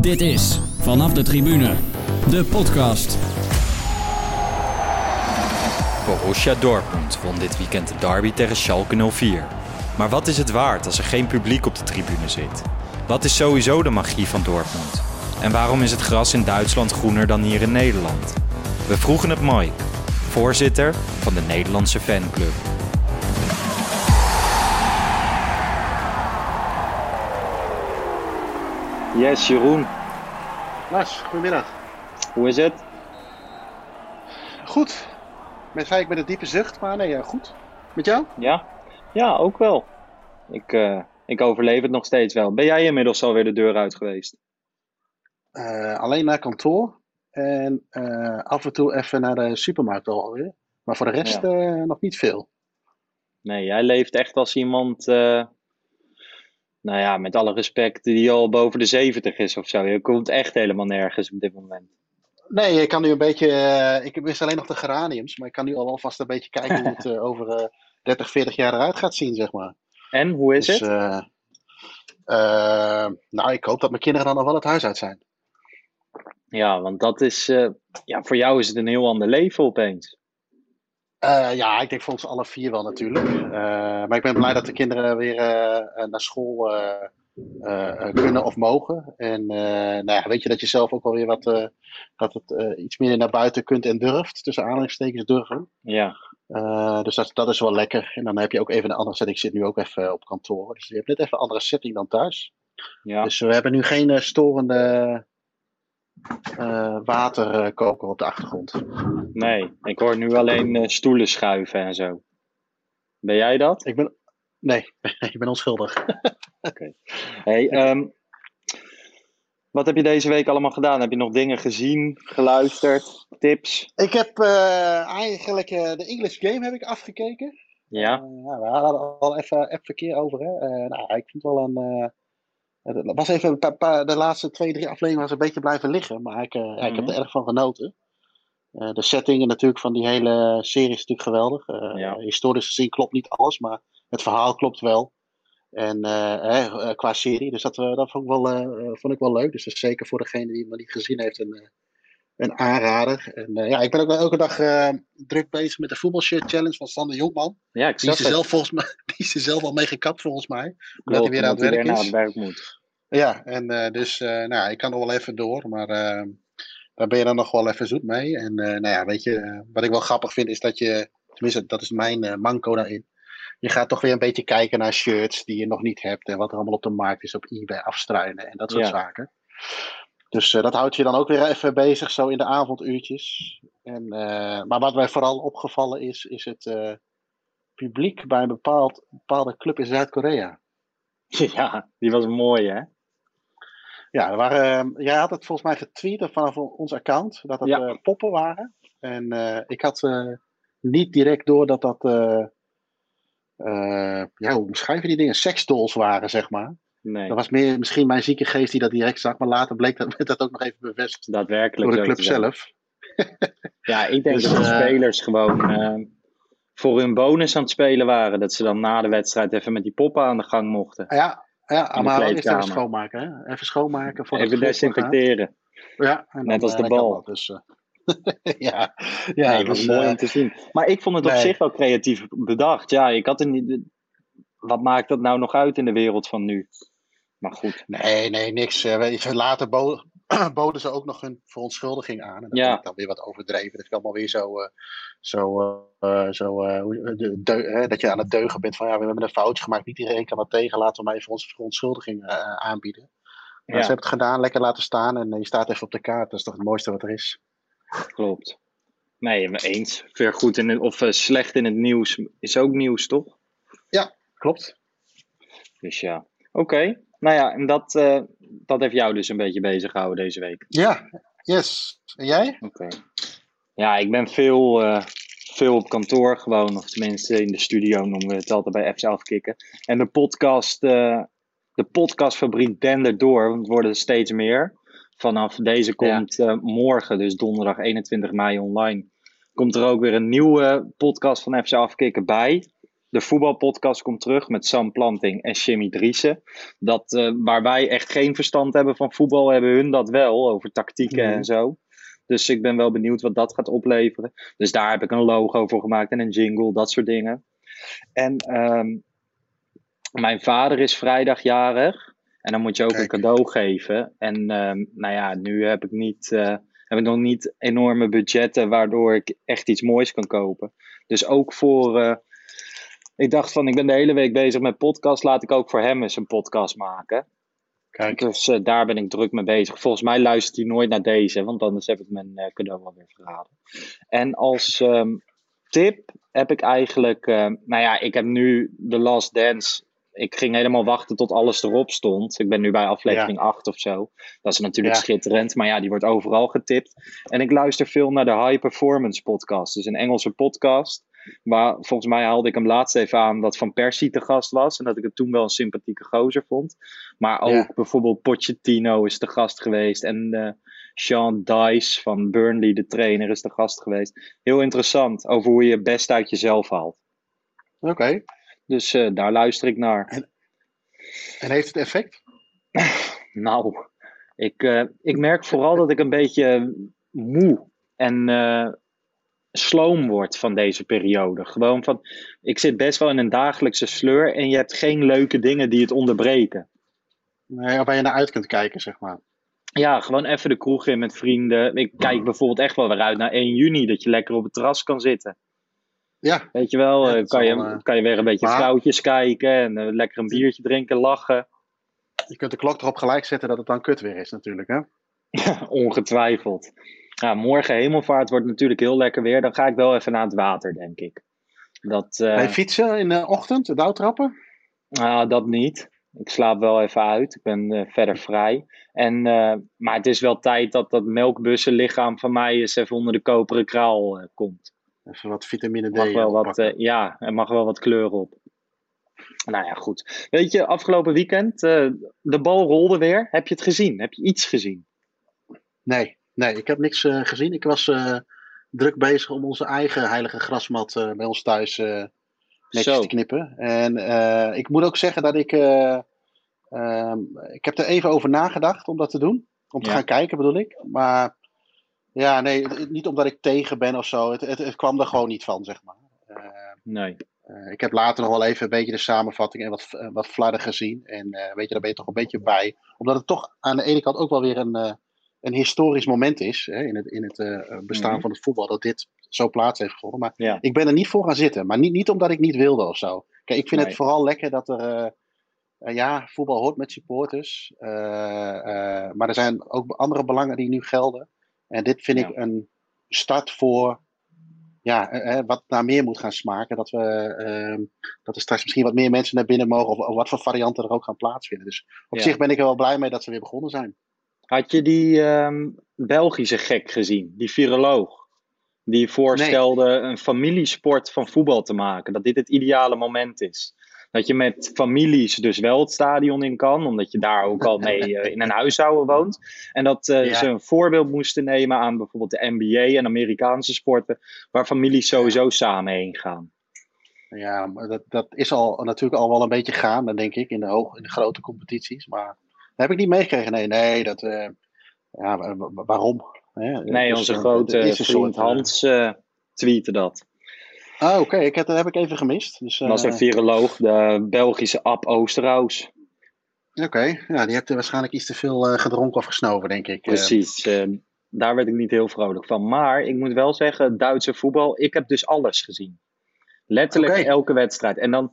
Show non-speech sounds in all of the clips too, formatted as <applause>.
Dit is Vanaf de Tribune, de podcast. Borussia Dortmund won dit weekend de derby tegen Schalke 04. Maar wat is het waard als er geen publiek op de tribune zit? Wat is sowieso de magie van Dortmund? En waarom is het gras in Duitsland groener dan hier in Nederland? We vroegen het Mike, voorzitter van de Nederlandse fanclub. Yes, Jeroen. Lars, goedemiddag. Hoe is het? Goed. Met ik met een diepe zucht, maar nee, goed. Met jou? Ja, ja ook wel. Ik, uh, ik overleef het nog steeds wel. Ben jij inmiddels alweer de deur uit geweest? Uh, alleen naar kantoor. En uh, af en toe even naar de supermarkt alweer. Maar voor de rest ja. nog niet veel. Nee, jij leeft echt als iemand nou ja, met alle respect, die al boven de 70 is of zo. Je komt echt helemaal nergens op dit moment. Nee, ik kan nu een beetje. Uh, ik mis alleen nog de geraniums, maar ik kan nu al alvast een beetje kijken hoe het uh, over uh, 30, 40 jaar eruit gaat zien, zeg maar. En hoe is dus, het? eh, nou, ik hoop dat mijn kinderen dan nog wel het huis uit zijn. Ja, want dat is. ja, voor jou is het een heel ander leven opeens. Uh, ja, ik denk voor ons alle vier wel natuurlijk. Uh, maar ik ben blij dat de kinderen weer uh, naar school kunnen of mogen. En nou ja, weet je dat je zelf ook wel weer wat, dat het iets meer naar buiten kunt en durft. Tussen aanhalingstekens durven. Ja. dus dat, dat is wel lekker. En dan heb je ook even een andere setting. Ik zit nu ook even op kantoor. Dus je hebt net even een andere setting dan thuis. Ja. Dus we hebben nu geen storende uh, waterkoker op de achtergrond. Nee, ik hoor nu alleen uh, stoelen schuiven en zo. Ben jij dat? Ik ben. Nee, <laughs> ik ben onschuldig. <laughs> Oké. Okay. Hey, um, wat heb je deze week allemaal gedaan? Heb je nog dingen gezien, geluisterd, tips? Ik heb uh, eigenlijk de English Game heb ik afgekeken. Ja. ja we hadden al even, even keer over. Hè? nou, ik vind het wel een het was even paar, de laatste twee, drie afleveringen was een beetje blijven liggen. Maar ik, ja, ik heb er erg van genoten. Uh, de setting natuurlijk van die hele serie is natuurlijk geweldig. Ja. Historisch gezien klopt niet alles, maar het verhaal klopt wel. En qua serie, dus dat, dat vond, ik wel, vond ik wel leuk. Dus dat is zeker voor degene die het nog niet gezien heeft een, een aanrader. En ja, ik ben ook wel elke dag druk bezig met de voetbalshirt challenge van Sander Jongman. Ja, ik die is, er zelf, volgens mij, <laughs> die is er zelf al mee gekapt volgens mij. Klopt, omdat hij weer aan het werk is. Naar het werk moet. Ja, en uh, dus, uh, nou, ik kan nog wel even door, maar uh, daar ben je dan nog wel even zoet mee. En nou ja, weet je, wat ik wel grappig vind is dat je, tenminste, dat is mijn manco daarin. Je gaat toch weer een beetje kijken naar shirts die je nog niet hebt en wat er allemaal op de markt is op eBay afstruinen en dat soort Ja. zaken. Dus dat houdt je dan ook weer even bezig, zo in de avonduurtjes. En, maar wat mij vooral opgevallen is, is het publiek bij een bepaald, bepaalde club in Zuid-Korea. <laughs> Ja, die was mooi hè? Ja, er waren, jij had het volgens mij getweet vanaf ons account dat het Ja. eh, poppen waren. En eh, ik had eh, niet direct door dat dat, ja, hoe beschrijf je die dingen? Seksdolls waren, zeg maar. Nee, Dat was meer misschien mijn zieke geest die dat direct zag, maar later bleek dat, dat ook nog even bevestigd daadwerkelijk door de club zelf. Ja, ik denk Dus, dat de spelers gewoon eh, voor hun bonus aan het spelen waren. Dat ze dan na de wedstrijd even met die poppen aan de gang mochten. Ja, ja maar eerst even schoonmaken. Hè? Even schoonmaken. Voor Even desinfecteren. Ja, en Net als eh, de kan bal. dat Dus, eh, <laughs> ja, ja nee, dat was dus, mooi eh, om te zien. Maar ik vond het op zich wel creatief bedacht. Ja, ik had er niet. Wat maakt dat nou nog uit in de wereld van nu? Maar goed. Nee, nee, niks. Eh, later bo- <clears throat> boden ze ook nog hun verontschuldiging aan. En dat Ja. vind ik dan weer wat overdreven. Dat is allemaal weer zo, eh, zo, eh, eh, zo de, hè, dat je aan het deugen bent van ja, we hebben een foutje gemaakt. Niet iedereen kan dat tegen. Laten we maar even onze verontschuldiging aanbieden. Ja. Ze hebben het gedaan, lekker laten staan en je staat even op de kaart. Dat is toch het mooiste wat er is. Klopt. Nee, me eens. Ver goed in het, of slecht in het nieuws is ook nieuws, toch? Klopt. Dus ja. Oké. Nou ja, en dat, eh, dat heeft jou dus een beetje bezig gehouden deze week. Ja, yes. En jij? Oké. Ja, ik ben veel, eh, veel op kantoor gewoon, of tenminste in de studio noemen we het altijd bij FC Afkikken. En de podcast, eh, de podcastfabriek dendert door, want het worden er steeds meer. Vanaf deze komt eh, morgen, dus donderdag 21 mei online, komt er ook weer een nieuwe podcast van FC Afkikken bij. De voetbalpodcast komt terug met Sam Planting en Jimmy Driessen. Dat, uh, waar wij echt geen verstand hebben van voetbal, hebben hun dat wel, over tactieken Mhm. en zo. Dus ik ben wel benieuwd wat dat gaat opleveren. Dus daar heb ik een logo voor gemaakt en een jingle, dat soort dingen. En ehm, mijn vader is vrijdag jarig. En dan moet je ook Kijk. een cadeau geven. En ehm, nou ja, nu heb ik, niet, eh, heb ik nog niet enorme budgetten waardoor ik echt iets moois kan kopen. Dus ook voor. eh, ik dacht van, ik ben de hele week bezig met podcast. Laat ik ook voor hem eens een podcast maken. Kijk, Dus eh, daar ben ik druk mee bezig. Volgens mij luistert hij nooit naar deze, want anders heb ik mijn eh, cadeau alweer verraden. En als ehm, tip heb ik eigenlijk, eh, nou ja, ik heb nu The Last Dance. Ik ging helemaal wachten tot alles erop stond. Ik ben nu bij aflevering 8 of zo. Dat is natuurlijk Ja. schitterend, maar ja, die wordt overal getipt. En ik luister veel naar de High Performance Podcast. Dus een Engelse podcast. Maar volgens mij haalde ik hem laatst even aan dat Van Persie te gast was. En dat ik het toen wel een sympathieke gozer vond. Maar ook Ja. bijvoorbeeld Pochettino is te gast geweest. En eh Sean Dice van Burnley, de trainer, is te gast geweest. Heel interessant over hoe je het best uit jezelf haalt. oké. Dus eh, daar luister ik naar. En heeft het effect? <laughs> Nou, ik, eh, ik merk vooral dat ik een beetje moe en sloom word van deze periode. Gewoon van, ik zit best wel in een dagelijkse sleur en je hebt geen leuke dingen die het onderbreken. Nee, waar je naar uit kunt kijken, zeg maar. Ja, gewoon even de kroeg in met vrienden. Ik kijk bijvoorbeeld echt wel weer uit naar 1 juni, dat je lekker op het terras kan zitten. Ja, Weet je wel, Ja, eh, kan, je, wel, eh, kan je weer een beetje maar- vrouwtjes kijken en eh, lekker een biertje drinken, lachen. je kunt de klok erop gelijk zetten dat het dan kut weer is natuurlijk, hè? <laughs> Ongetwijfeld. Ja, morgen hemelvaart wordt natuurlijk heel lekker weer. Dan ga ik wel even naar het water, denk ik. Dat, Ga je fietsen in de ochtend, de douwtrappen? ah, dat niet. Ik slaap wel even uit. Ik ben eh, verder vrij. En, eh, maar het is wel tijd dat dat melkbussenlichaam van mij eens even onder de koperen kraal komt. Even wat vitamine D mag wel wat, ja, er mag wel wat kleur op. Nou ja, goed. Weet je, afgelopen weekend, de bal rolde weer. Heb je het gezien? Heb je iets gezien? Nee, nee, ik heb niks eh, gezien. Ik was eh, druk bezig om onze eigen heilige grasmat eh, bij ons thuis netjes Zo. te knippen. En ik moet ook zeggen dat ik. eh, ehm, ik heb er even over nagedacht om dat te doen. Om te Ja. gaan kijken bedoel ik. Maar ja, nee, het- niet omdat ik tegen ben of zo. Het, het, het kwam er gewoon niet van, zeg maar. Nee. ik heb later nog wel even een beetje de samenvatting en wat, wat flarden gezien. En weet je, daar ben je toch een beetje bij. Omdat het toch aan de ene kant ook wel weer een, een historisch moment is. Hè, in het, in het eh, bestaan Mhm. van het voetbal. Dat dit zo plaats heeft gevonden. Maar Ja. ik ben er niet voor gaan zitten. Maar niet, niet omdat ik niet wilde of zo. Kijk, ik vind Nee. het vooral lekker dat er. eh, eh, ja, voetbal hoort met supporters. Eh, eh, maar er zijn ook andere belangen die nu gelden. En dit vind Ja. ik een start voor ja, eh, eh, wat naar meer moet gaan smaken. Dat, we, dat er straks misschien wat meer mensen naar binnen mogen. Of, of wat voor varianten er ook gaan plaatsvinden. Dus op Ja. zich ben ik er wel blij mee dat ze weer begonnen zijn. Had je die ehm, Belgische gek gezien, die viroloog? Die voorstelde een familiesport van voetbal te maken. Dat dit het ideale moment is. Dat je met families dus wel het stadion in kan, omdat je daar ook al mee eh, in een huishouden woont. En dat eh, Ja. ze een voorbeeld moesten nemen aan bijvoorbeeld de NBA en Amerikaanse sporten, waar families sowieso samen heen gaan. Ja, maar dat, dat is al natuurlijk al wel een beetje gaande, denk ik, in de, hoog, in de grote competities. Maar heb ik niet meegekregen. Nee, nee, dat. eh, ja, wa- wa- waarom? Hè? Nee, Dus, onze eh, grote vriend soort, eh, Hans eh tweette dat. Ah, oké, ik heb, dat heb ik even gemist. Dus, Dat was eh, een viroloog, de Belgische Ab Oosterhuis. Oké, ja, die hebt er waarschijnlijk iets te veel eh, gedronken of gesnoven, denk ik. Eh, Precies, eh, daar werd ik niet heel vrolijk van. Maar ik moet wel zeggen, Duitse voetbal, ik heb dus alles gezien. Letterlijk elke wedstrijd. En dan,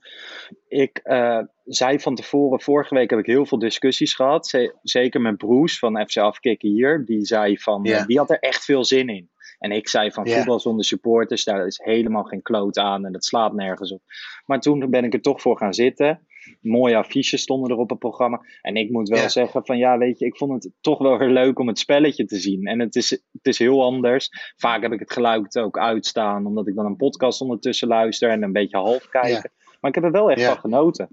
ik eh, zei van tevoren, vorige week heb ik heel veel discussies gehad. ze- zeker met Broes van FC Afkikken hier. Die zei van, eh, die had er echt veel zin in. En ik zei van voetbal zonder supporters, daar is helemaal geen kloot aan en dat slaat nergens op. Maar toen ben ik er toch voor gaan zitten. Mooie affiches stonden er op het programma. En ik moet wel zeggen van ja, weet je, ik vond het toch wel weer leuk om het spelletje te zien. En het is, het is heel anders. Vaak heb ik het geluid ook uitstaan, omdat ik dan een podcast ondertussen luister en een beetje half kijken. Maar ik heb er wel echt van genoten.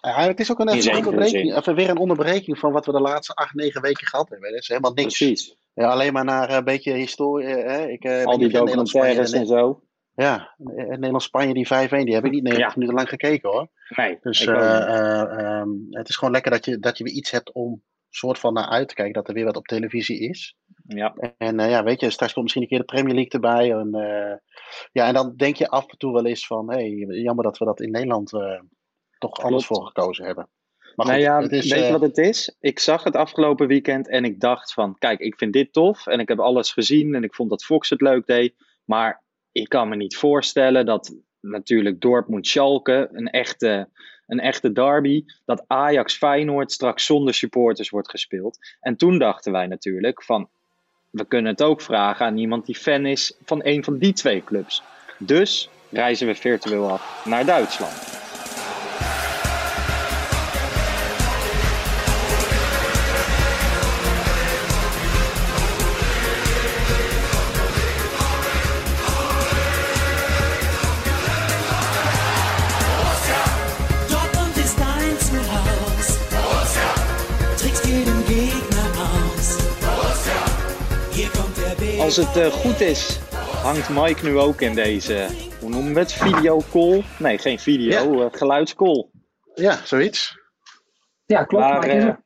Ja, het is ook een, een onderbreking, weer een onderbreking van wat we de laatste acht, negen weken gehad hebben. Dat is helemaal niks. Precies. Ja, alleen maar naar een beetje historie. eh, Hè? Ik, eh, Al die documentaires eh, en zo. Ja, Nederland-Spanje die 5-1, die heb ik niet 90 Ja. minuten lang gekeken hoor. Nee, Dus eh, eh, ehm, het is gewoon lekker dat je, dat je weer iets hebt om soort van naar uit te kijken. Dat er weer wat op televisie is. ja. En eh, ja, weet je, straks komt misschien een keer de Premier League erbij. En, eh, ja, en dan denk je af en toe wel eens van, hé, hey, jammer dat we dat in Nederland toch anders Klopt. voor gekozen hebben. Maar nou goed, ja, het is, weet je eh, wat het is? Ik zag het afgelopen weekend en ik dacht van, kijk, ik vind dit tof en ik heb alles gezien en ik vond dat Fox het leuk deed. Maar ik kan me niet voorstellen dat natuurlijk Dortmund-Schalke, een echte, een echte derby, dat Ajax-Feyenoord straks zonder supporters wordt gespeeld. En toen dachten wij natuurlijk van, we kunnen het ook vragen aan iemand die fan is van een van die twee clubs. Dus reizen we virtueel af naar Duitsland. Als het eh, goed is, hangt Mike nu ook in deze, hoe noemen we het, videocall? Nee, geen video, eh, geluidscall. ja, zoiets. Ja, klopt. Waar, is eh, er.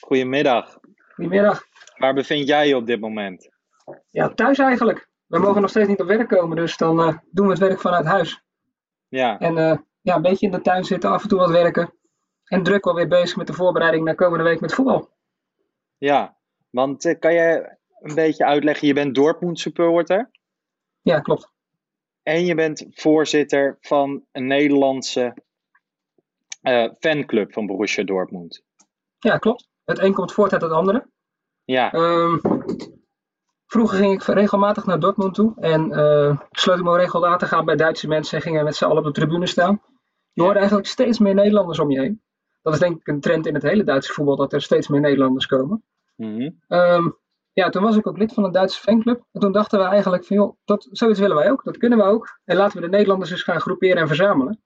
goedemiddag. Goedemiddag. Waar bevind jij je op dit moment? Ja, thuis eigenlijk. We mogen nog steeds niet op werk komen, dus dan eh, doen we het werk vanuit huis. Ja, En eh, ja, een beetje in de tuin zitten, af en toe wat werken. En druk alweer bezig met de voorbereiding naar komende week met voetbal. ja. Want kan je een beetje uitleggen, je bent Dortmund supporter Ja, klopt. en je bent voorzitter van een Nederlandse eh, fanclub van Borussia Dortmund. Ja, klopt. Het een komt voort uit het andere. Ja, Ehm, vroeger ging ik regelmatig naar Dortmund toe. En eh sloot ik me regelmatig aan bij Duitse mensen en gingen met z'n allen op de tribune staan. Je hoorde eigenlijk steeds meer Nederlanders om je heen. Dat is denk ik een trend in het hele Duitse voetbal, dat er steeds meer Nederlanders komen. Ehm, ja, toen was ik ook lid van een Duitse fanclub. En toen dachten we eigenlijk van, joh, dat, zoiets willen wij ook. Dat kunnen we ook. En laten we de Nederlanders eens gaan groeperen en verzamelen.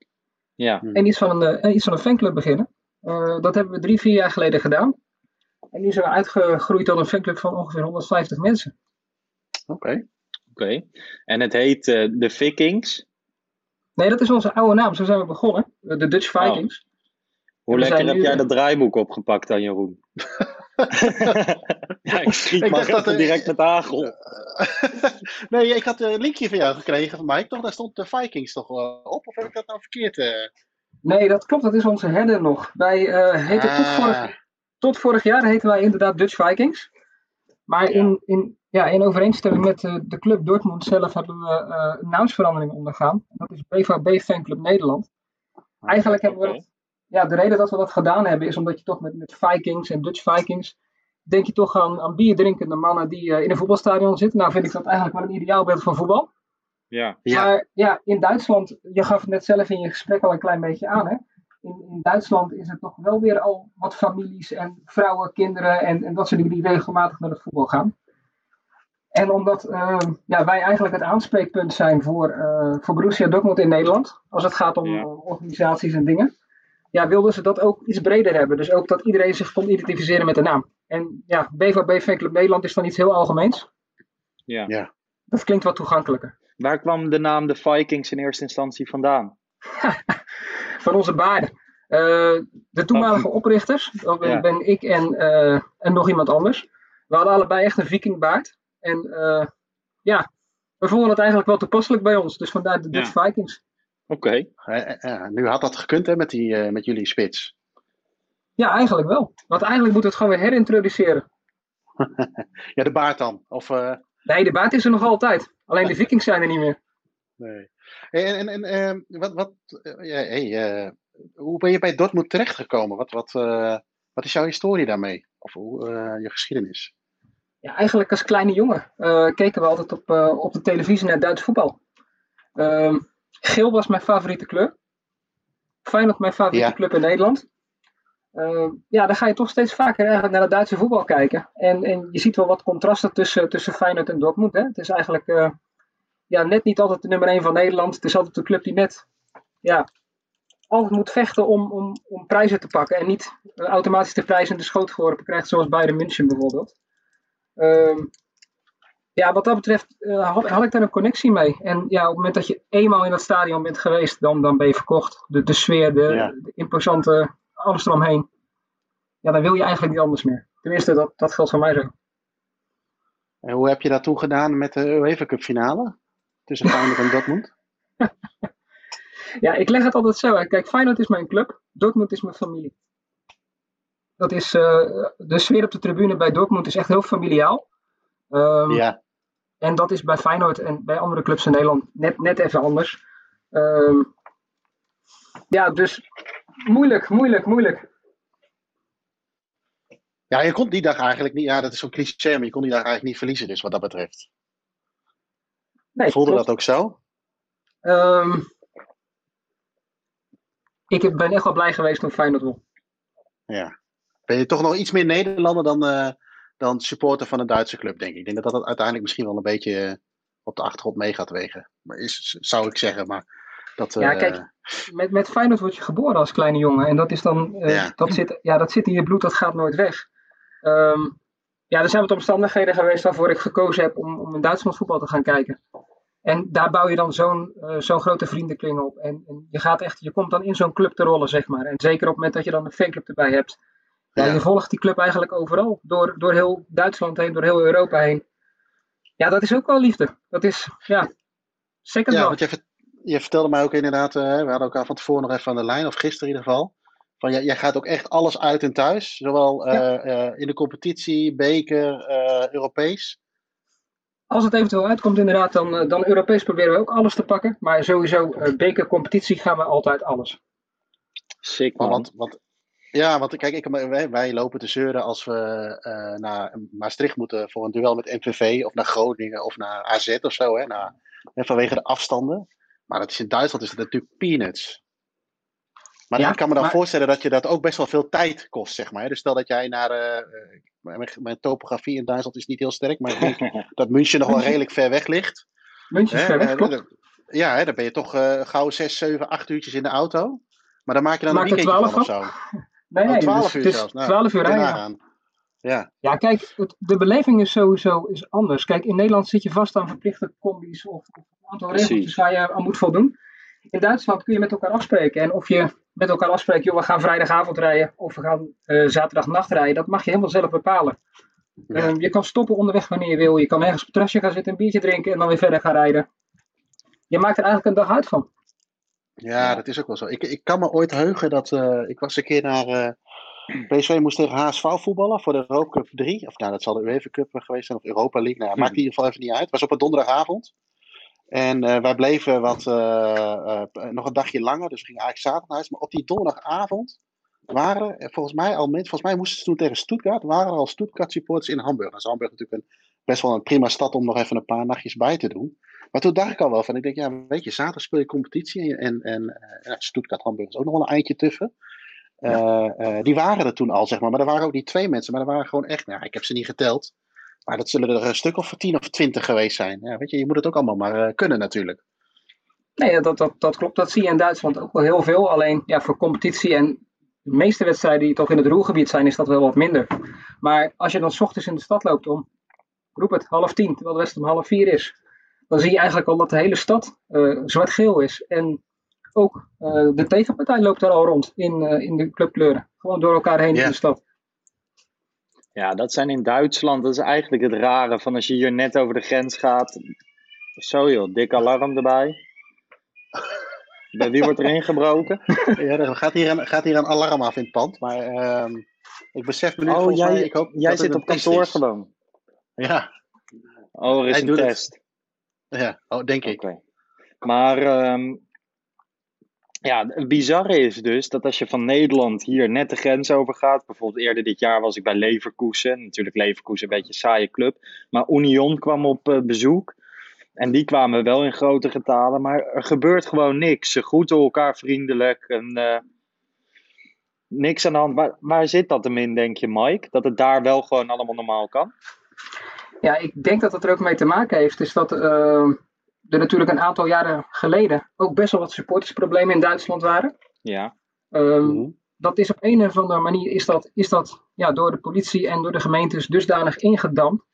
ja. En iets van een, eh, iets van een fanclub beginnen. Eh, dat hebben we drie, vier jaar geleden gedaan. En nu zijn we uitgegroeid tot een fanclub van ongeveer 150 mensen. Oké. oké. En het heet eh, de Vikings. Nee, dat is onze oude naam. Zo zijn we begonnen. Eh, De Dutch Vikings. Hoe lekker heb nu- jij dat draaiboek opgepakt dan, Jeroen? <laughs> <laughs> ja, ik schiet Ik maar dacht dat, direct met hagel. <laughs> nee, ik had een linkje van jou gekregen van Mike, toch? Daar stond de Vikings toch wel op? Of heb ik dat nou verkeerd? eh? Nee, dat klopt. Dat is onze header nog. Wij eh heten tot, Ah. vorig, tot vorig jaar heten wij inderdaad Dutch Vikings. Maar in, in, ja, in overeenstemming met eh, de club Dortmund zelf hebben we eh, een naamsverandering ondergaan. Dat is BVB Fanclub Nederland. Eigenlijk hebben we ja, de reden dat we dat gedaan hebben is omdat je toch met, met Vikings en Dutch Vikings denk je toch aan, aan bier drinkende mannen die eh, in een voetbalstadion zitten. Nou vind ik dat eigenlijk wel een ideaalbeeld van voetbal. Ja, Ja. Maar ja, in Duitsland, je gaf het net zelf in je gesprek al een klein beetje aan. Hè? In, in Duitsland is het toch wel weer al wat families en vrouwen, kinderen en, en dat soort dingen die regelmatig naar het voetbal gaan. En omdat eh, ja, wij eigenlijk het aanspreekpunt zijn voor, eh voor Borussia Dortmund in Nederland, als het gaat om Ja. eh, organisaties en dingen, ja, wilden ze dat ook iets breder hebben. Dus ook dat iedereen zich kon identificeren met de naam. En ja, BVB Fanclub Nederland is dan iets heel algemeens. ja. Ja. Dat klinkt wat toegankelijker. Waar kwam de naam de Vikings in eerste instantie vandaan? <laughs> van onze baarden. Eh, de toenmalige oprichters, dat ben, Ja. ben ik en, eh, en nog iemand anders. We hadden allebei echt een vikingbaard. En eh, ja, we vonden het eigenlijk wel toepasselijk bij ons. Dus vandaar de Dutch Vikings. Oké, Eh, eh, nu had dat gekund hè, met, die, eh, met jullie spits. Ja, eigenlijk wel. Want eigenlijk moeten we het gewoon weer herintroduceren. <laughs> Ja, de baard dan. Of, eh, Nee, de baard is er nog altijd. Alleen de <laughs> vikings zijn er niet meer. nee. En, en, en ehm, wat, wat, hey, eh, hoe ben je bij Dortmund terechtgekomen? Wat, wat, eh, wat is jouw historie daarmee? Of hoe, eh, je geschiedenis? Ja, eigenlijk als kleine jongen eh, keken we altijd op, eh, op de televisie naar Duits voetbal. Ehm, geel was mijn favoriete kleur. Feyenoord mijn favoriete Ja. club in Nederland. Ehm, ja, dan ga je toch steeds vaker eigenlijk naar het Duitse voetbal kijken. En, en je ziet wel wat contrasten tussen, tussen Feyenoord en Dortmund. Hè? Het is eigenlijk eh, ja, net niet altijd de nummer 1 van Nederland. Het is altijd de club die net ja, altijd moet vechten om, om, om prijzen te pakken. En niet eh, automatisch de prijs in de schoot geworpen krijgt, zoals Bayern München bijvoorbeeld. Ehm, Ja, wat dat betreft eh, had, had ik daar een connectie mee. En ja, op het moment dat je eenmaal in dat stadion bent geweest, dan, dan ben je verkocht. De, de sfeer, de, Ja. de imposante, alles eromheen. Ja, dan wil je eigenlijk niet anders meer. Tenminste, dat, dat geldt voor mij zo. En hoe heb je dat toen gedaan met de UEFA Cup finale? Tussen Feyenoord en Dortmund? <laughs> Ja, ik leg het altijd zo. Kijk, Feyenoord is mijn club, Dortmund is mijn familie. Dat is, eh, de sfeer op de tribune bij Dortmund is echt heel familiaal. Ehm, Ja. En dat is bij Feyenoord en bij andere clubs in Nederland net, net even anders. Ehm, ja, dus moeilijk, moeilijk, moeilijk. Ja, je kon die dag eigenlijk niet. Ja, dat is zo'n cliché, maar je kon die dag eigenlijk niet verliezen, dus wat dat betreft. Nee, Voelde klopt. dat ook zo? Ehm, ik ben echt wel blij geweest toen Feyenoord won. Ja. Ben je toch nog iets meer Nederlander dan, eh, dan supporter van een Duitse club, denk ik. Ik denk dat dat uiteindelijk misschien wel een beetje eh, op de achtergrond mee gaat wegen. Maar is, zou ik zeggen, maar dat... Ja, eh, kijk, Met, met Feyenoord word je geboren als kleine jongen. En dat is dan, eh, Ja. dat, zit, ja, dat zit in je bloed, dat gaat nooit weg. Ehm, ja, er zijn wat omstandigheden geweest waarvoor ik gekozen heb om, om in Duitsland voetbal te gaan kijken. En daar bouw je dan zo'n zo'n grote vriendenkring op. En, en je gaat echt, je komt dan in zo'n club te rollen, zeg maar. En zeker op het moment dat je dan een fanclub erbij hebt. Ja, Ja. Je volgt die club eigenlijk overal. Door, door heel Duitsland heen, door heel Europa heen. Ja, dat is ook wel liefde. Dat is, ja, second Ja, want je, je vertelde mij ook inderdaad, eh, we hadden elkaar van tevoren nog even aan de lijn, of gisteren in ieder geval. Van, jij, jij gaat ook echt alles uit en thuis, zowel eh, eh, in de competitie, beker, eh, Europees. Als het eventueel uitkomt, inderdaad, dan, dan Europees proberen we ook alles te pakken. Maar sowieso, eh bekercompetitie gaan we altijd alles. Want, want, ja, want kijk, ik, wij, wij lopen te zeuren als we eh, naar Maastricht moeten voor een duel met MVV, of naar Groningen, of naar AZ of zo, hè, vanwege de afstanden. Maar dat is in Duitsland is dat natuurlijk peanuts. Maar Ja, ik kan me dan maar- voorstellen dat je dat ook best wel veel tijd kost, zeg maar. hè. Dus stel dat jij naar. eh, eh, mijn, mijn topografie in Duitsland is niet heel sterk, maar ik denk <laughs> dat München nog wel München- redelijk ver weg ligt. Muntjes Hè, ver weg, klopt. Ja, hè, dan ben je toch gauw 6, 7, 8 uurtjes in de auto. Maar dan maak je dan een weekendje van 12 of zo. Nee, Oh, nee, 12 dus uur het is zelfs. Nou, 12 uur rijden. Ja, Ja, kijk, het, de beleving is sowieso is anders. Kijk, in Nederland zit je vast aan verplichte combi's of, of een aantal Precies. regeltjes waar je aan moet voldoen. In Duitsland kun je met elkaar afspreken. En of je met elkaar afspreekt, joh, we gaan vrijdagavond rijden of we gaan eh zaterdagnacht rijden, dat mag je helemaal zelf bepalen. Ja. Ehm, je kan stoppen onderweg wanneer je wil. Je kan ergens op het terrasje gaan zitten, een biertje drinken en dan weer verder gaan rijden. Je maakt er eigenlijk een dag uit van. Ja, dat is ook wel zo. Ik, ik kan me ooit heugen dat. eh, ik was een keer naar. eh, PSV moest tegen HSV voetballen voor de Europa Cup 3. Of nou, dat zal de UEFA Cup geweest zijn, of Europa League. Nou, maakt in ieder geval even niet uit. Het was op een donderdagavond. En eh, wij bleven wat, nog een dagje langer, dus we gingen eigenlijk zaterdag naar huis. Maar op die donderdagavond waren er volgens mij al mensen, volgens mij moesten ze toen tegen Stuttgart, waren er al Stuttgart supporters in Hamburg. Nou is Hamburg natuurlijk een, best wel een prima stad om nog even een paar nachtjes bij te doen. Maar toen dacht ik al wel van, ik denk, ja, weet je, zaterdag speel je competitie en, en eh, ja, Stuttgart, Hamburg is ook nog wel een eindje tuffen. Eh, eh, die waren er toen al, zeg maar. Maar er waren ook niet twee mensen, maar er waren gewoon echt, nou, ja, ik heb ze niet geteld. Maar dat zullen er een stuk of tien of twintig geweest zijn. Ja, weet je, je moet het ook allemaal maar eh, kunnen natuurlijk. Nee, dat, dat, dat klopt. Dat zie je in Duitsland ook wel heel veel. Alleen ja, voor competitie en de meeste wedstrijden die toch in het roergebied zijn, is dat wel wat minder. Maar als je dan 's ochtends in de stad loopt om, roep het, half tien, terwijl de wedstrijd om half vier is, dan zie je eigenlijk al dat de hele stad eh, zwart-geel is. En ook eh, de tegenpartij loopt daar al rond in, eh, in de clubkleuren. Gewoon door elkaar heen in de stad. Ja, dat zijn in Duitsland, dat is eigenlijk het rare van als je hier net over de grens gaat. Zo joh, dik alarm erbij. Bij wie wordt er ingebroken? <laughs> Ja, er gaat hier, een, gaat hier een alarm af in het pand. Maar ehm, ik besef me nu Oh, volgens jij, mij, ik hoop jij zit op kantoor is. gewoon. Ja, Oh, er is Hij een test. Ja. Oh, denk ik. Maar ehm, ja, het bizarre is dus dat als je van Nederland hier net de grens over gaat. Bijvoorbeeld eerder dit jaar was ik bij Leverkusen. Natuurlijk Leverkusen een beetje een saaie club. Maar Union kwam op eh, bezoek. En die kwamen wel in grote getalen. Maar er gebeurt gewoon niks. Ze groeten elkaar vriendelijk. En, eh, niks aan de hand. Waar, waar zit dat hem in, denk je, Mike? Dat het daar wel gewoon allemaal normaal kan? Ja, ik denk dat het er ook mee te maken heeft. Is dat eh, er natuurlijk een aantal jaren geleden ook best wel wat supportersproblemen in Duitsland waren. Ja. Ehm, Mhm. dat is op een of andere manier is dat, is dat ja, door de politie en door de gemeentes dusdanig ingedampt.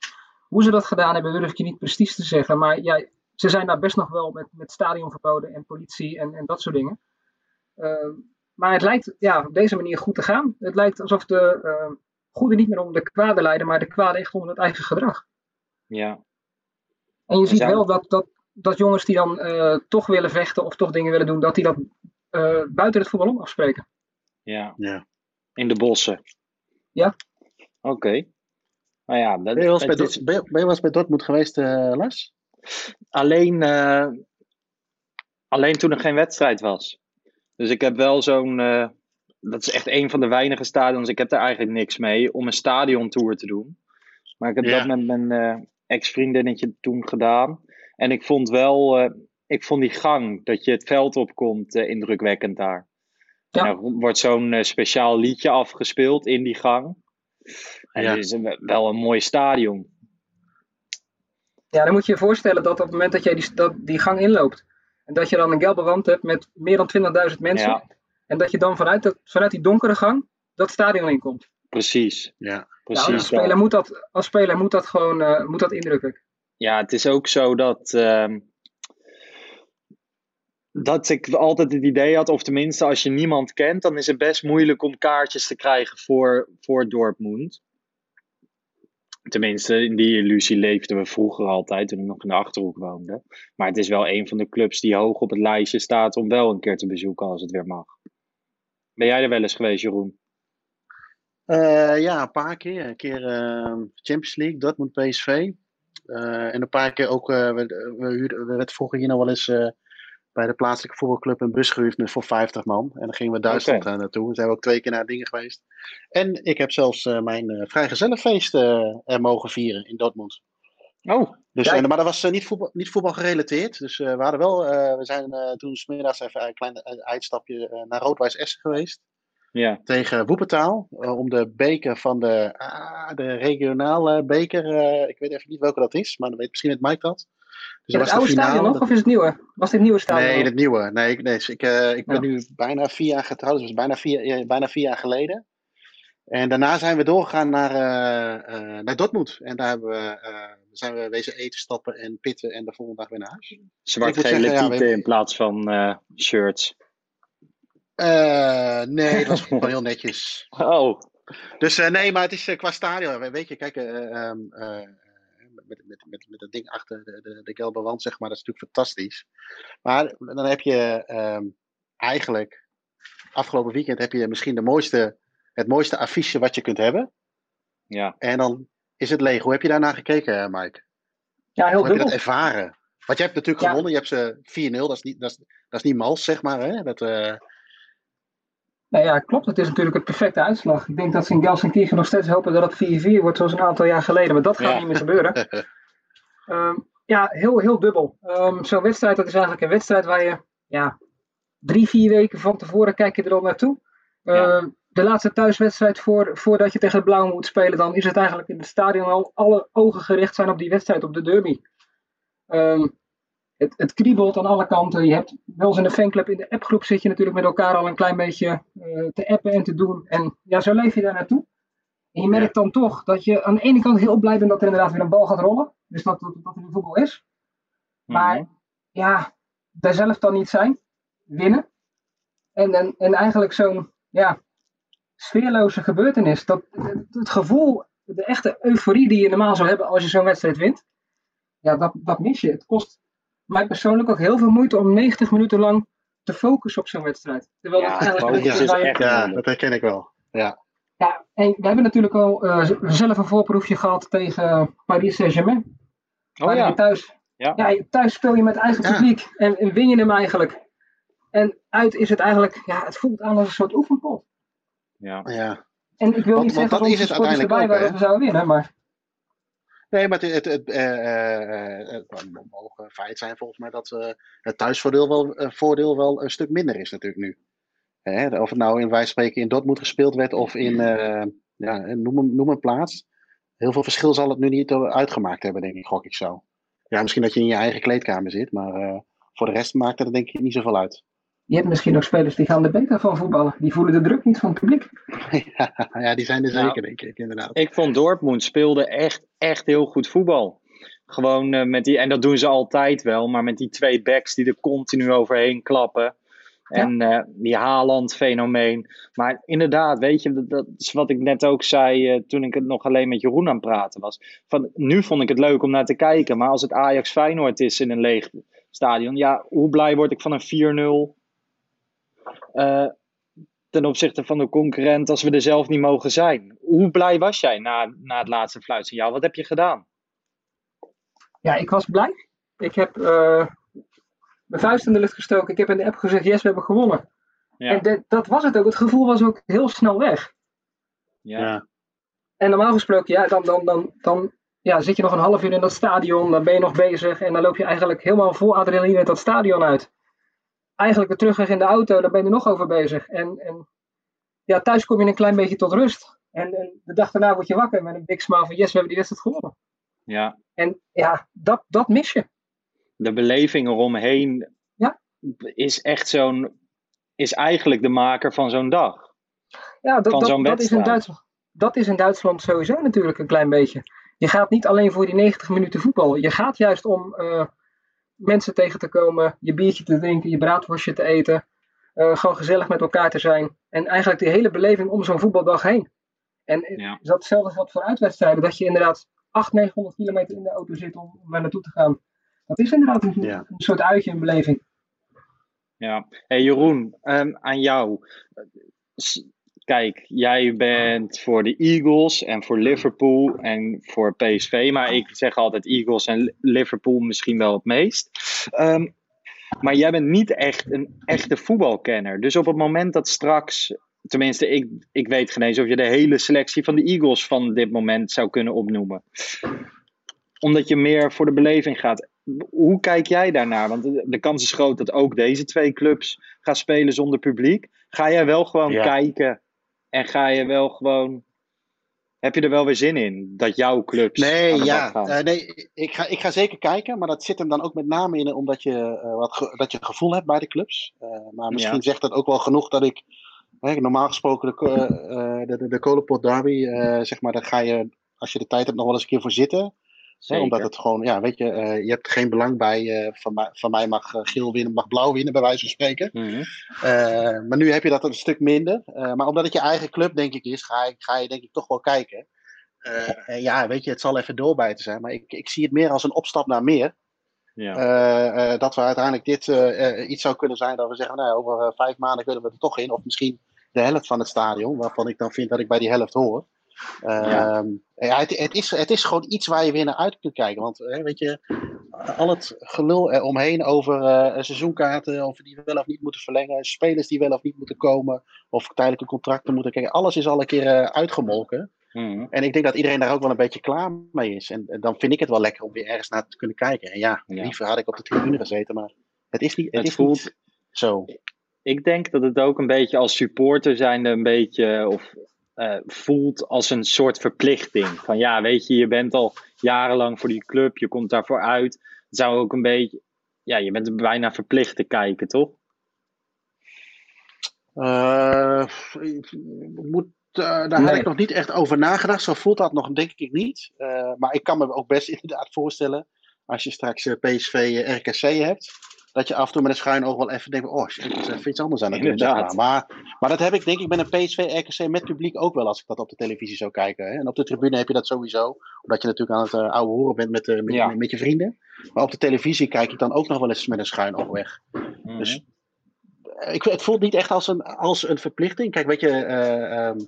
Hoe ze dat gedaan hebben, durf ik je niet precies te zeggen. Maar ja, ze zijn daar best nog wel met, met stadionverboden en politie en, en dat soort dingen. Ehm, maar het lijkt ja, op deze manier goed te gaan. Het lijkt alsof de uh, goede niet meer om de kwade leiden, maar de kwade echt onder het eigen gedrag. Ja. En je ziet wel dat, dat, dat jongens die dan eh, toch willen vechten of toch dingen willen doen, dat die dat eh, buiten het voetbal om afspreken. Ja. Ja. In de bossen. Ja. Oké. Nou ja, dat, Ben je wel eens bij, ben je, ben je wel eens bij Dortmund geweest, eh Lars? alleen, eh, alleen toen er geen wedstrijd was. Dus ik heb wel zo'n. eh, dat is echt een van de weinige stadions. Ik heb daar eigenlijk niks mee om een stadiontour te doen. Maar ik heb Ja. dat met mijn eh, ex-vriendinnetje toen gedaan. En ik vond wel. eh, ik vond die gang dat je het veld opkomt eh, indrukwekkend daar. Ja. En er wordt zo'n eh, speciaal liedje afgespeeld in die gang. En Ja. het is een- wel een mooi stadion. Ja, dan moet je je voorstellen dat op het moment dat jij die, dat, die gang inloopt, en dat je dan een gelbe wand hebt met meer dan 20.000 mensen, Ja. en dat je dan vanuit, dat, vanuit die donkere gang dat stadion inkomt. Precies. Ja. Ja, als, speler moet dat, als speler moet dat gewoon eh, moet dat indrukken. Ja, het is ook zo dat. ehm, dat ik altijd het idee had, of tenminste als je niemand kent, dan is het best moeilijk om kaartjes te krijgen voor, voor Dortmund. Tenminste, in die illusie leefden we vroeger altijd, toen ik nog in de Achterhoek woonde. Maar het is wel een van de clubs die hoog op het lijstje staat om wel een keer te bezoeken als het weer mag. Ben jij er wel eens geweest, Jeroen? Eh, ja, een paar keer. Een keer eh, Champions League, Dortmund PSV. Eh, en een paar keer ook, eh, we, we, huurden, we werd vroeger hier nog wel eens bij de plaatselijke voetbalclub een bus gehuurd met voor 50 man. En dan gingen we Duitsland eh, naartoe. Dan zijn we ook twee keer naar dingen geweest. En ik heb zelfs mijn vrijgezellenfeest er mogen vieren in Dortmund. Oh, Dus, en, maar dat was niet, voetbal, niet voetbal gerelateerd. Dus we hadden wel, we zijn toen smiddags even een klein uitstapje naar Roodwijs Essen geweest ja. tegen Woepetaal. eh, om de beker van de, ah, de regionale beker. eh, ik weet even niet welke dat is, maar dan weet misschien het Mike dat. Dus dat het was oude de stadion nog of is het nieuwe? Was dit nieuwe stadion? Nee, het nieuwe. Nee, ik, nee, dus ik, eh, ik ben Ja. nu bijna vier jaar getrouwd. Dus was bijna vier, eh, bijna vier jaar geleden. En daarna zijn we doorgegaan naar, eh, eh, naar Dortmund. En daar hebben we, eh, zijn we wezen eten, stappen en pitten. En de volgende dag weer naar huis. Zeggen, ja, we tieten hebben- in plaats van eh, shirts. Eh, nee, het was gewoon <laughs> heel netjes. Oh, Dus eh, nee, maar het is eh, qua stadion. Weet je, kijk, eh, ehm, eh, met, met, met, met dat ding achter de, de, de gelbe wand, zeg maar, dat is natuurlijk fantastisch. Maar dan heb je ehm, eigenlijk, afgelopen weekend heb je misschien de mooiste, het mooiste affiche wat je kunt hebben. ja. En dan is het leeg. Hoe heb je daarnaar gekeken, Mike? Ja, heel Hoe heb je dat ervaren? Want je hebt natuurlijk Ja. gewonnen. Je hebt ze 4-0. Dat is niet, dat is, dat is niet mals, zeg maar. Hè? Dat, eh, Nou ja, klopt. Het is natuurlijk het perfecte uitslag. Ik denk dat ze in Gelsenkirchen nog steeds hopen dat het 4-4 wordt zoals een aantal jaar geleden. Maar dat gaat Ja. niet meer gebeuren. <laughs> Ehm, ja, heel, heel dubbel. Ehm, Zo'n wedstrijd, dat is eigenlijk een wedstrijd waar je ja, drie, vier weken van tevoren kijk je er al naartoe. Ja. Ehm, de laatste thuiswedstrijd voor, voordat je tegen de Blauw moet spelen, dan is het eigenlijk in het stadion al alle ogen gericht zijn op die wedstrijd, op de derby. Ehm, het, het kriebelt aan alle kanten. Je hebt wel eens in de fanclub, in de appgroep zit je natuurlijk met elkaar al een klein beetje eh, te appen en te doen. En ja, zo leef je daar naartoe. En je merkt dan toch dat je aan de ene kant heel blij bent dat er inderdaad weer een bal gaat rollen. Dus dat, dat, dat er weer voetbal is. Maar Mhm. ja, daar zelf dan niet zijn. Winnen. En, en, en eigenlijk zo'n ja, sfeerloze gebeurtenis. Dat, het, het gevoel, de echte euforie die je normaal zou hebben als je zo'n wedstrijd wint. Ja, dat, dat mis je. Het kost mij persoonlijk ook heel veel moeite om 90 minuten lang te focussen op zo'n wedstrijd. Terwijl Ja, dat focus is echt ja, dat herken ik wel. Ja. ja, en we hebben natuurlijk al eh, z- zelf een voorproefje gehad tegen Paris Saint-Germain. Oh ja. thuis, Ja. ja. thuis speel je met eigen Ja. publiek en, en win je hem eigenlijk. En uit is het eigenlijk, ja, het voelt aan als een soort oefenpot. ja. ja. En ik wil Want- niet zeggen dat sporters uiteindelijk erbij ook, waren we zouden winnen, maar Nee, maar het, het, het, eh, eh, eh, het mogen feit zijn volgens mij dat het thuisvoordeel wel, voordeel wel een stuk minder is natuurlijk nu. Hè, of het nou in wij spreken in Dortmund gespeeld werd of in, eh, ja, noem, een, noem een plaats. Heel veel verschil zal het nu niet uitgemaakt hebben, denk ik, gok ik zo. Ja, misschien dat je in je eigen kleedkamer zit, maar voor de rest maakt het er denk ik niet zoveel uit. Je hebt misschien ook spelers die gaan er beter van voetballen. Die voelen de druk niet van het publiek. <laughs> ja, ja, die zijn er Nou, zeker, denk ik, inderdaad. Ik vond Dortmund speelde echt, echt heel goed voetbal. Gewoon eh, met die, en dat doen ze altijd wel, maar met die twee backs die er continu overheen klappen. En eh, die Haaland-fenomeen. Maar inderdaad, weet je, dat, dat is wat ik net ook zei eh, toen ik het nog alleen met Jeroen aan het praten was. Van, nu vond ik het leuk om naar te kijken, maar als het Ajax-Feyenoord is in een leeg stadion, ja, hoe blij word ik van een 4-0 eh, ten opzichte van de concurrent als we er zelf niet mogen zijn? Hoe blij was jij na, na het laatste fluitsignaal? Wat heb je gedaan? Ja, ik was blij. Ik heb eh, mijn vuist in de lucht gestoken. Ik heb in de app gezegd, yes, we hebben gewonnen. Ja, En de- dat was het ook. Het gevoel was ook heel snel weg. ja. Ja. En normaal gesproken, ja, dan, dan, dan, dan ja, zit je nog een half uur in dat stadion. Dan ben je nog bezig. En dan loop je eigenlijk helemaal vol adrenaline dat stadion uit. Eigenlijk de terugweg in de auto, daar ben je er nog over bezig. En, en ja, thuis kom je een klein beetje tot rust. En, en de dag daarna word je wakker met een big smile van yes, we hebben die wedstrijd gewonnen. ja. En ja, dat, dat mis je. de beleving eromheen Ja. is echt zo'n. is eigenlijk de maker van zo'n dag. Ja, dat, dat, is in. Duitsland, dat is in Duitsland sowieso natuurlijk een klein beetje. Je gaat niet alleen voor die 90 minuten voetbal. Je gaat juist om eh, mensen tegen te komen, je biertje te drinken, je braadworstje te eten. eh, gewoon gezellig met elkaar te zijn. En eigenlijk die hele beleving om zo'n voetbaldag heen. En Ja. is dat hetzelfde geldt voor uitwedstrijden. Dat je inderdaad 800, 900 kilometer in de auto zit om, om daar naartoe te gaan. Dat is inderdaad een, Ja. een soort uitje, een beleving. Ja. Hey Jeroen, ehm, aan jou. Kijk, jij bent voor de Eagles en voor Liverpool en voor PSV. Maar ik zeg altijd Eagles en Liverpool misschien wel het meest. Ehm, maar jij bent niet echt een echte voetbalkenner. Dus op het moment dat straks. Tenminste, ik, ik weet geen eens of je de hele selectie van de Eagles van dit moment zou kunnen opnoemen. Omdat je meer voor de beleving gaat. Hoe kijk jij daarnaar? Want de, de kans is groot dat ook deze twee clubs gaan spelen zonder publiek. Ga jij wel gewoon Ja. kijken en ga je wel gewoon. Heb je er wel weer zin in dat jouw clubs. Nee, ja. eh, nee ik, ga, ik ga zeker kijken, maar dat zit hem dan ook met name in omdat je, eh, wat ge- dat je gevoel hebt bij de clubs. Eh, maar misschien Ja. zegt dat ook wel genoeg dat ik, hè, normaal gesproken de, de, de, de Kolenpot Derby, zeg maar, daar ga je, als je de tijd hebt, nog wel eens een keer voor zitten. Hè, omdat het gewoon, ja, weet je, eh, je hebt geen belang bij, eh, van, mij, van mij mag eh, geel winnen, mag blauw winnen, bij wijze van spreken. Mhm. Maar nu heb je dat een stuk minder. Maar omdat het je eigen club, denk ik, is, ga, ga je denk ik toch wel kijken. En ja, weet je, het zal even doorbijten zijn. Maar ik, ik zie het meer als een opstap naar meer. Ja. Dat we uiteindelijk dit iets zou kunnen zijn dat we zeggen, nou, over vijf maanden kunnen we er toch in. Of misschien de helft van het stadion, waarvan ik dan vind dat ik bij die helft hoor. Ja. Ehm, ja, het, het, is, het is gewoon iets waar je weer naar uit kunt kijken. Want eh, weet je, al het gelul eromheen over eh, seizoenkaarten, of die wel of niet moeten verlengen, spelers die wel of niet moeten komen, of tijdelijke contracten moeten kijken, alles is al een keer eh, uitgemolken. Mhm. En ik denk dat iedereen daar ook wel een beetje klaar mee is. En, en dan vind ik het wel lekker om weer ergens naar te kunnen kijken. En ja, Ja. liever had ik op de tribune gezeten, maar het is niet, het Het is voelt- niet zo. Ik denk dat het ook een beetje als supporter zijnde een beetje of eh, voelt als een soort verplichting. Van ja, weet je, je bent al jarenlang voor die club, je komt daarvoor uit. Het zou ook een beetje, ja, je bent er bijna verplicht te kijken, toch? Eh, moet, eh, daar Nee. ik nog niet echt over nagedacht. Zo voelt dat nog, denk ik niet. Maar ik kan me ook best <laughs> inderdaad voorstellen, als je straks PSV RKC hebt, dat je af en toe met een schuin oog wel even denkt: oh, shit, is even iets anders aan het doen. maar. Maar, dat heb ik denk ik met een PSV RKC met publiek ook wel als ik dat op de televisie zou kijken. Hè. En op de tribune heb je dat sowieso, omdat je natuurlijk aan het eh, oude horen bent met, eh, met, Ja. met, je vrienden. Maar op de televisie kijk ik dan ook nog wel eens met een schuin oog weg. Mhm. Dus eh, ik, het voelt niet echt als een, als een verplichting. Kijk, weet je, eh, ehm,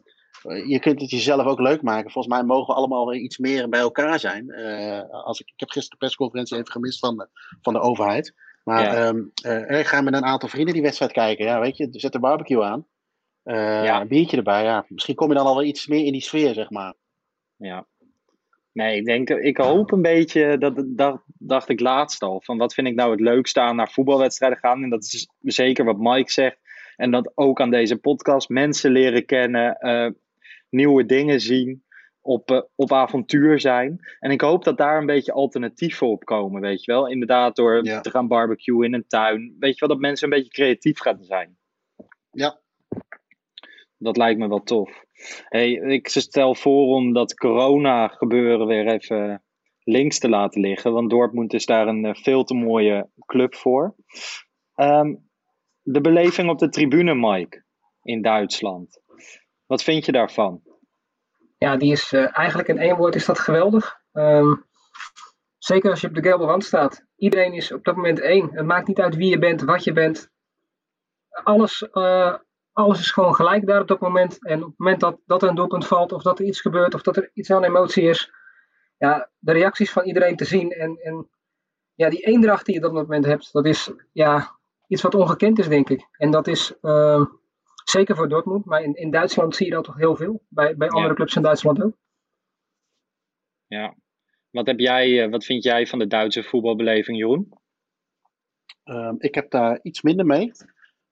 je kunt het jezelf ook leuk maken. Volgens mij mogen we allemaal weer iets meer bij elkaar zijn. Eh, als ik, ik heb gisteren de persconferentie even gemist van de, van de overheid. Maar Ja. ik ga met een aantal vrienden die wedstrijd kijken. Ja, weet je, zet de barbecue aan. Ja. Een biertje erbij. Ja. Misschien kom je dan alweer iets meer in die sfeer, zeg maar. Ja. Nee, ik denk, ik hoop een beetje, dat, dat dacht ik laatst al, van wat vind ik nou het leukste aan naar voetbalwedstrijden gaan. En dat is zeker wat Mike zegt. En dat ook aan deze podcast mensen leren kennen, eh, nieuwe dingen zien. Op, eh, op avontuur zijn. En ik hoop dat daar een beetje alternatieven op komen, weet je wel. Inderdaad, door Ja. te gaan barbecuen in een tuin. Weet je wel, dat mensen een beetje creatief gaan zijn. Ja. Dat lijkt me wel tof. Hey, ik stel voor om dat corona gebeuren weer even links te laten liggen. Want Dortmund is daar een eh, veel te mooie club voor. Ehm, de beleving op de tribune, Mike, in Duitsland. Wat vind je daarvan? Ja, die is eh, eigenlijk in één woord is dat geweldig. Ehm, zeker als je op de gelbe staat. Iedereen is op dat moment één. Het maakt niet uit wie je bent, wat je bent. Alles, eh, alles is gewoon gelijk daar op dat moment. En op het moment dat, dat er een doelpunt valt, of dat er iets gebeurt, of dat er iets aan emotie is. Ja, de reacties van iedereen te zien. En, en ja, die eendracht die je op dat moment hebt, dat is ja, iets wat ongekend is, denk ik. En dat is ehm, zeker voor Dortmund, maar in, in Duitsland zie je dat toch heel veel. Bij, bij andere Ja. clubs in Duitsland ook. Ja. Wat, heb jij, eh, wat vind jij van de Duitse voetbalbeleving, Jeroen? Ehm, ik heb daar iets minder mee.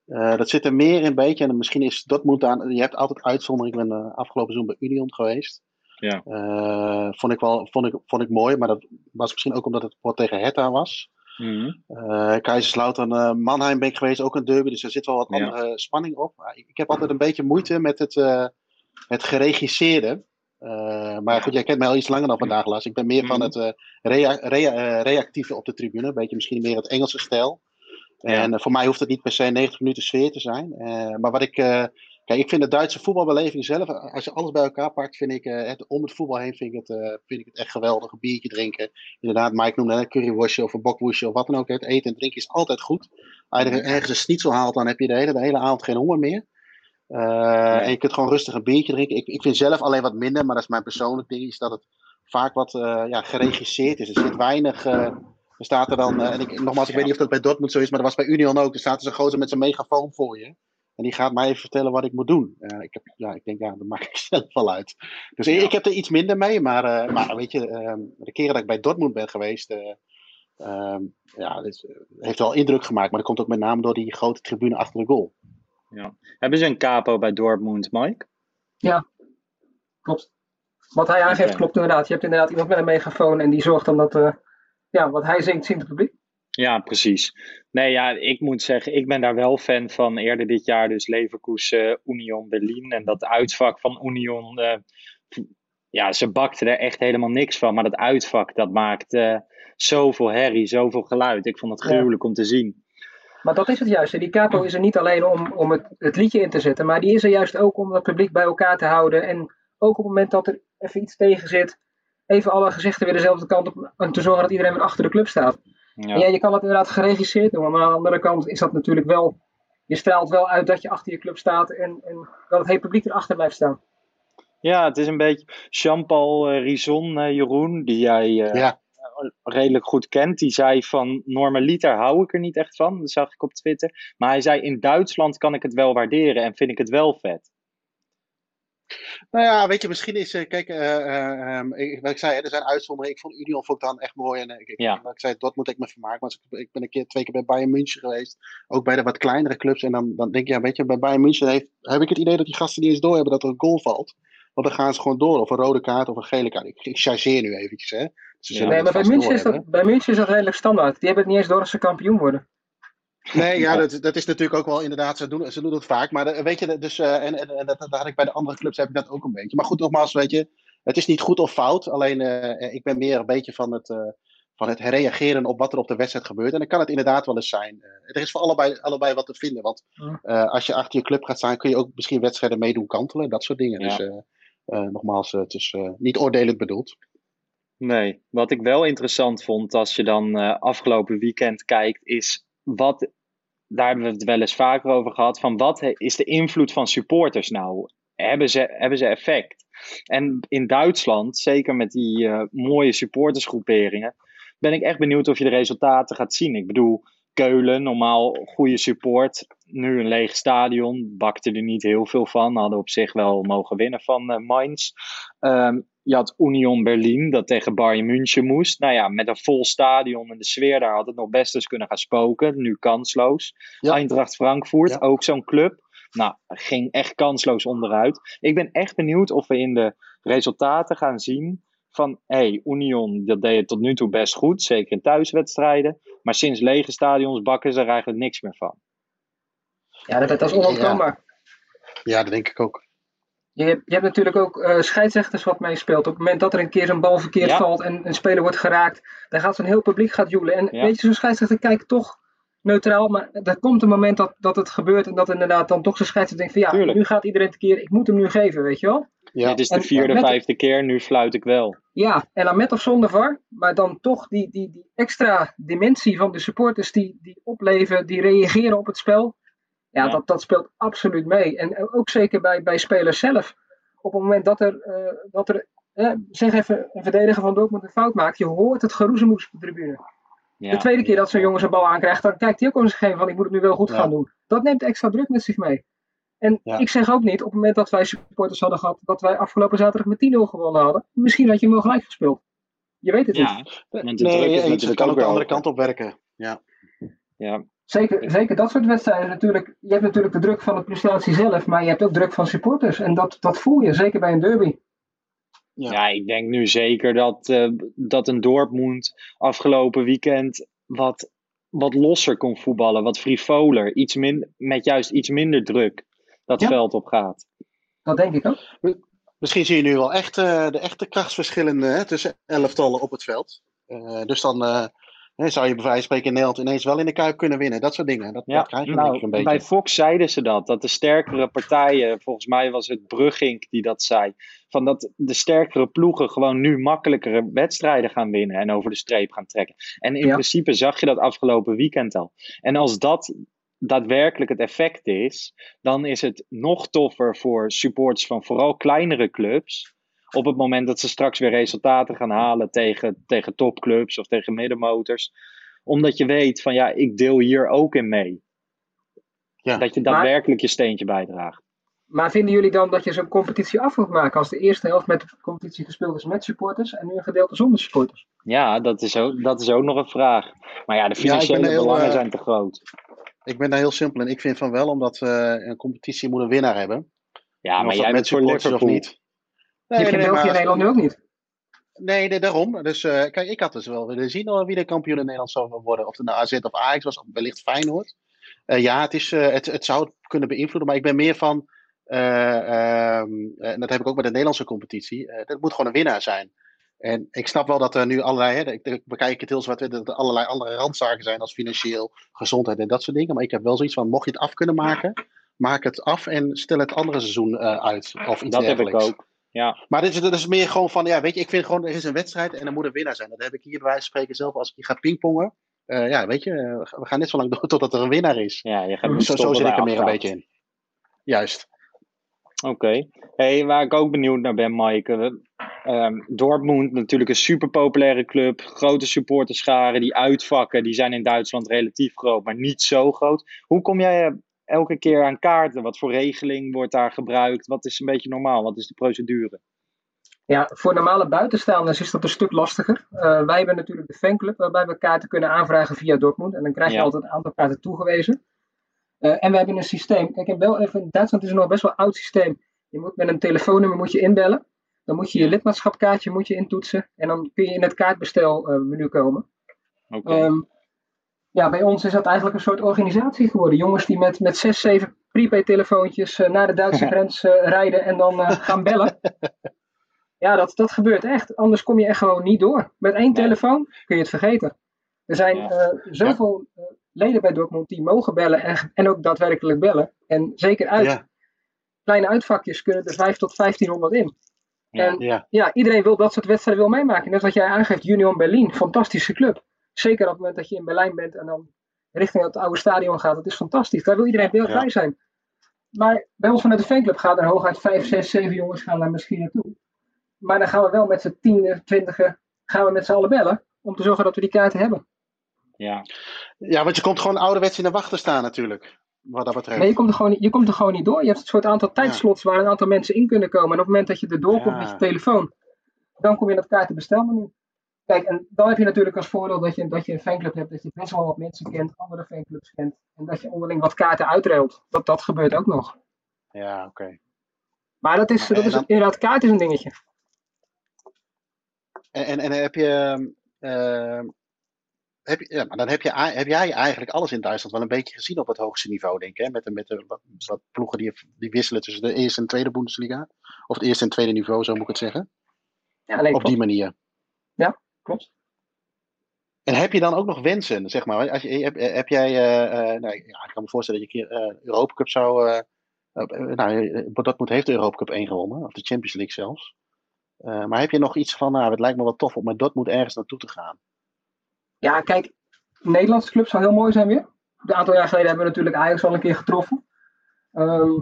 Eh, dat zit er meer in een beetje. En misschien is Dortmund aan. Je hebt altijd uitzonderingen. Ik ben eh, afgelopen seizoen bij Union geweest. Ja. Eh, vond, ik wel, vond, ik, vond ik mooi. Maar dat was misschien ook omdat het wat tegen Hertha was. Mhm. Eh Kaiserslautern, eh Mannheim ben ik geweest. Ook een derby. Dus er zit wel wat Ja. andere spanning op. Ik, ik heb altijd een beetje moeite met het, eh, het geregisseerde. Maar goed, jij kent mij al iets langer dan vandaag, Lars. Ik ben meer van Mhm. het rea- rea- reactieve op de tribune. Een beetje misschien meer het Engelse stijl. En voor mij hoeft het niet per se 90 minuten sfeer te zijn. Maar wat ik. Kijk, ik vind de Duitse voetbalbeleving zelf. Als je alles bij elkaar pakt, vind ik. eh, het, om het voetbal heen vind ik het, eh, vind ik het echt geweldig. Een biertje drinken. Inderdaad, Mike noemde een curryworstje of een bokwoesje of wat dan ook. Het eten en drinken is altijd goed. Als je er ergens een schnitzel haalt, dan heb je de hele, de hele avond geen honger meer. Eh, En je kunt gewoon rustig een biertje drinken. Ik, ik vind zelf alleen wat minder, maar dat is mijn persoonlijk ding. Is dat het vaak wat ja, geregisseerd is. Er zit weinig. er staat er dan, en ik, nogmaals, ik weet niet of dat bij Dortmund zo is, maar dat was bij Union ook. Er staat er zo'n gozer met zijn megafoon voor je. En die gaat mij even vertellen wat ik moet doen. Eh, ik, heb, ja, ik denk, ja, dat maak <laughs> ik zelf wel uit. Dus ik, ik heb er iets minder mee. Maar, eh, maar weet je, ehm, de keren dat ik bij Dortmund ben geweest, eh, ehm, ja, heeft wel indruk gemaakt. Maar dat komt ook met name door die grote tribune achter de goal. Hebben ze een capo bij Dortmund, Mike? Klopt. Wat hij aangeeft klopt inderdaad. Je hebt inderdaad iemand met een megafoon en die zorgt dan dat eh, ja, wat hij zingt, zingt het publiek. Ja, precies. Nee, ja, ik moet zeggen, ik ben daar wel fan van. Eerder dit jaar dus Leverkusen, Union Berlin. En dat uitvak van Union, eh, ja, ze bakten er echt helemaal niks van. Maar dat uitvak, dat maakt eh, zoveel herrie, zoveel geluid. Ik vond het Ja. gruwelijk om te zien. Maar dat is het juist. hè. Die capo is er niet alleen om, om het, het liedje in te zetten, maar die is er juist ook om het publiek bij elkaar te houden. En ook op het moment dat er even iets tegen zit, even alle gezichten weer dezelfde kant op en te zorgen dat iedereen weer achter de club staat. Ja. Je kan dat inderdaad geregisseerd doen, maar aan de andere kant is dat natuurlijk wel, je straalt wel uit dat je achter je club staat en, en dat het hele publiek erachter blijft staan. Ja, het is een beetje Jean-Paul eh, Rison, eh, Jeroen, die jij eh, Ja. redelijk goed kent. Die zei van normaliter hou ik er niet echt van. Dat zag ik op Twitter. Maar hij zei in Duitsland kan ik het wel waarderen en vind ik het wel vet. Nou ja, weet je, misschien is, eh, kijk, ehm, ik, wat ik zei, er zijn uitzonderingen. Ik vond Union vond ik dan echt mooi. En ik, Ja. wat ik zei, dat moet ik me vermaken. Maar ik, ik ben een keer, twee keer bij Bayern München geweest. Ook bij de wat kleinere clubs. En dan, dan denk je, ja, weet je, bij Bayern München heeft, heb ik het idee dat die gasten niet eens doorhebben dat er een goal valt. Want dan gaan ze gewoon door. Of een rode kaart of een gele kaart. Ik, ik chargeer nu eventjes, hè. Ze zullen Ja. Nee, maar bij München, is dat, bij München is dat redelijk standaard. Die hebben het niet eens door als ze kampioen worden. Nee, ja, dat, dat is natuurlijk ook wel inderdaad, ze doen, ze doen het vaak. Maar eh, weet je, dus, eh, en, en, en dat, dat had ik bij de andere clubs heb ik dat ook een beetje. Maar goed, nogmaals, weet je, het is niet goed of fout. Alleen eh, ik ben meer een beetje van het, van het reageren op wat er op de wedstrijd gebeurt. En dan kan het inderdaad wel eens zijn. er is voor allebei, allebei wat te vinden. Want als je achter je club gaat staan, kun je ook misschien wedstrijden meedoen kantelen. Dat soort dingen. Ja. Dus nogmaals, het is niet oordelend bedoeld. Nee, wat ik wel interessant vond als je dan afgelopen weekend kijkt, is wat, daar hebben we het wel eens vaker over gehad, van wat is de invloed van supporters nou? Hebben ze, hebben ze effect? En in Duitsland, zeker met die eh, mooie supportersgroeperingen, ben ik echt benieuwd of je de resultaten gaat zien. Ik bedoel, Keulen, normaal goede support, nu een leeg stadion, bakte er niet heel veel van, hadden op zich wel mogen winnen van eh Mainz. Ehm, je had Union Berlin, dat tegen Bayern München moest. Nou ja, met een vol stadion en de sfeer daar had het nog best eens kunnen gaan spoken. Nu kansloos. Ja. Eindracht Frankfurt, Ja. ook zo'n club. Nou, ging echt kansloos onderuit. Ik ben echt benieuwd of we in de resultaten gaan zien van... hé, hey, Union, dat deed het tot nu toe best goed. Zeker in thuiswedstrijden. Maar sinds lege stadions bakken ze er eigenlijk niks meer van. Ja, dat, dat is onontkoombaar. Ja, dat denk ik ook. Je hebt, je hebt natuurlijk ook eh, scheidsrechters wat meespeelt. Op het moment dat er een keer zo'n bal verkeerd Ja. valt en een speler wordt geraakt, dan gaat zo'n heel publiek gaat joelen. En Ja. weet je, zo'n scheidsrechter kijkt toch neutraal, maar er komt een moment dat, dat het gebeurt en dat inderdaad dan toch zo'n scheidsrechter denkt van ja, Tuurlijk. nu gaat iedereen tekeer, ik moet hem nu geven, weet je wel. Ja, Dit is de vierde, met- vijfde keer, nu fluit ik wel. Ja, en dan met of zonder VAR, maar dan toch die, die, die extra dimensie van de supporters die, die opleven, die reageren op het spel. Ja, Ja. Dat, dat speelt absoluut mee. En ook zeker bij, bij spelers zelf. Op het moment dat er, eh, dat er eh, zeg even, een verdediger van Dortmund een fout maakt, je hoort het geroezemoes op de tribune. Ja. De tweede keer dat zo'n jongen zijn bal aankrijgt, dan kijkt hij ook om zich heen van ik moet het nu wel goed Ja. gaan doen. Dat neemt extra druk met zich mee. En Ja. ik zeg ook niet, op het moment dat wij supporters hadden gehad, dat wij afgelopen zaterdag met 10-0 gewonnen hadden, misschien had je hem wel gelijk gespeeld. Je weet het niet. Ja, druk nee, het natuurlijk kan ook de andere kant op werken. Ja, Ja, Zeker, zeker dat soort wedstrijden natuurlijk. Je hebt natuurlijk de druk van de prestatie zelf, maar je hebt ook druk van supporters. En dat, dat voel je, zeker bij een derby. Ja. Ja, ik denk nu zeker dat, eh, dat een Dortmund afgelopen weekend wat, wat losser kon voetballen, wat frivoler, iets min, met juist iets minder druk dat Ja. veld op gaat. Dat denk ik ook. Misschien zie je nu wel echt eh, de echte krachtsverschillen hè, tussen elftallen op het veld. Eh, dus dan hè, zou je bij wijze van spreken in Nederland ineens wel in de Kuip kunnen winnen. Dat soort dingen. Dat, Ja, dat krijg je nou, een beetje. bij Fox zeiden ze dat, dat de sterkere partijen, volgens mij was het Brugging die dat zei, van dat de sterkere ploegen gewoon nu makkelijkere wedstrijden gaan winnen en over de streep gaan trekken. En in Ja. principe zag je dat afgelopen weekend al. En als dat daadwerkelijk het effect is, dan is het nog toffer voor supporters van vooral kleinere clubs. Op het moment dat ze straks weer resultaten gaan halen tegen, tegen topclubs of tegen middenmotors. Omdat je weet van ja, ik deel hier ook in mee. Ja. Dat je daadwerkelijk je steentje bijdraagt. Maar vinden jullie dan dat je zo'n competitie af moet maken als de eerste helft met de competitie gespeeld is met supporters en nu een gedeelte zonder supporters? Ja, dat is ook, dat is ook nog een vraag. Maar ja, de financiële heel, belangen eh, zijn te groot. Ik ben daar heel simpel in. Ik vind van wel, omdat we een competitie moet een winnaar hebben. Ja, maar jij met bent voor Liverpool. of niet. Die heb je in nee, België en Nederland nu ook niet. Nee, nee, daarom. Dus eh, kijk, ik had dus wel willen zien wie de kampioen in Nederland zou worden. Of het nou AZ of Ajax was, of wellicht Feyenoord. Eh, ja, het, is, eh, het, het zou het kunnen beïnvloeden, maar ik ben meer van... eh, ehm, en dat heb ik ook bij de Nederlandse competitie. eh dat moet gewoon een winnaar zijn. En ik snap wel dat er nu allerlei, hè, ik, ik bekijk het heel zwart, dat er allerlei andere randzaken zijn als financieel, gezondheid en dat soort dingen. Maar ik heb wel zoiets van, mocht je het af kunnen maken, maak het af en stel het andere seizoen eh, uit. Of iets Dat heb ik dergelijks. ook. Ja, Maar dit is, dit is meer gewoon van, ja, weet je, ik vind gewoon, er is een wedstrijd en er moet een winnaar zijn. Dat heb ik hier bij wijze van spreken zelf als ik hier ga pingpongen. Eh, ja, weet je, eh, we gaan net zo lang door <laughs> totdat er een winnaar is. ja je gaat Zo, zit ik er meer een beetje in. Juist. Oké. Hey, waar ik ook benieuwd naar ben, Mike. ehm, Dortmund, natuurlijk een super populaire club. Grote supporterscharen, die uitvakken, die zijn in Duitsland relatief groot, maar niet zo groot. Hoe kom jij elke keer aan kaarten? Wat voor regeling wordt daar gebruikt? Wat is een beetje normaal? Wat is de procedure? Ja, voor normale buitenstaanders is dat een stuk lastiger. Eh, wij hebben natuurlijk de fanclub waarbij we kaarten kunnen aanvragen via Dortmund. En dan krijg je Ja. altijd een aantal kaarten toegewezen. Eh, en we hebben een systeem. Kijk, in, Bel even, in Duitsland is er nog best wel een oud systeem. Je moet met een telefoonnummer moet je inbellen. Dan moet je je lidmaatschapkaartje moet je intoetsen. En dan kun je in het kaartbestelmenu komen. Oké. Ehm, ja, bij ons is dat eigenlijk een soort organisatie geworden. Jongens die met, met zes, zeven prepaid telefoontjes eh, naar de Duitse grens eh, rijden en dan eh, gaan bellen. <laughs> Ja, dat, dat gebeurt echt. Anders kom je echt gewoon niet door. Met één telefoon kun je het vergeten. Er zijn Ja. zoveel leden bij Dortmund die mogen bellen en, en ook daadwerkelijk bellen. En zeker uit Ja, kleine uitvakjes kunnen er 5 tot 1500 in. Ja. En ja, ja, iedereen wil dat soort wedstrijden wil meemaken. Net wat jij aangeeft, Union Berlin, fantastische club. Zeker op het moment dat je in Berlijn bent en dan richting het oude stadion gaat. Dat is fantastisch. Daar wil iedereen heel Ja. bij zijn. Maar bij ons vanuit de fanclub gaan er hooguit 5, 6, 7 jongens gaan daar misschien naartoe. Maar dan gaan we wel met z'n tienen, twintigen, gaan we met z'n allen bellen. Om te zorgen dat we die kaarten hebben. ja. ja, want je komt gewoon ouderwets in de wacht te staan natuurlijk. Wat dat betreft. Maar je komt, er gewoon, niet- je komt er gewoon niet door. Je hebt een soort aantal tijdslots waar een aantal mensen in kunnen komen. En op het moment dat je erdoor komt Ja. met je telefoon, dan kom je in dat kaartenbestelmenu. Kijk, en dan heb je natuurlijk als voordeel dat je, dat je een fanclub hebt, dat je best wel wat mensen kent, andere fanclubs kent. En dat je onderling wat kaarten uitruilt. Dat, dat gebeurt ook nog. Ja, oké. Maar dat is, dat is dan- inderdaad, kaart is een dingetje. En, en, en heb je. ehm, heb je ja, maar dan heb, je, heb jij eigenlijk alles in Duitsland wel een beetje gezien op het hoogste niveau, denk ik. Hè? Met, de, met de, wat, wat ploegen die, die wisselen tussen de eerste en tweede Bundesliga. Of het eerste en tweede niveau, zo moet ik het zeggen. Ja, nee, op die manier. Klopt. En heb je dan ook nog wensen, zeg maar? Als je, heb, heb jij, eh, eh, nou, ja, ik kan me voorstellen dat je een keer eh Europa Cup zou... eh eh, nou, Dortmund heeft de Europa Cup 1 gewonnen, of de Champions League zelfs. Eh, maar heb je nog iets van, nou, het lijkt me wel tof om met Dortmund ergens naartoe te gaan? Ja, kijk, Nederlandse club zou heel mooi zijn weer. Een aantal jaar geleden hebben we natuurlijk Ajax al een keer getroffen. Ehm,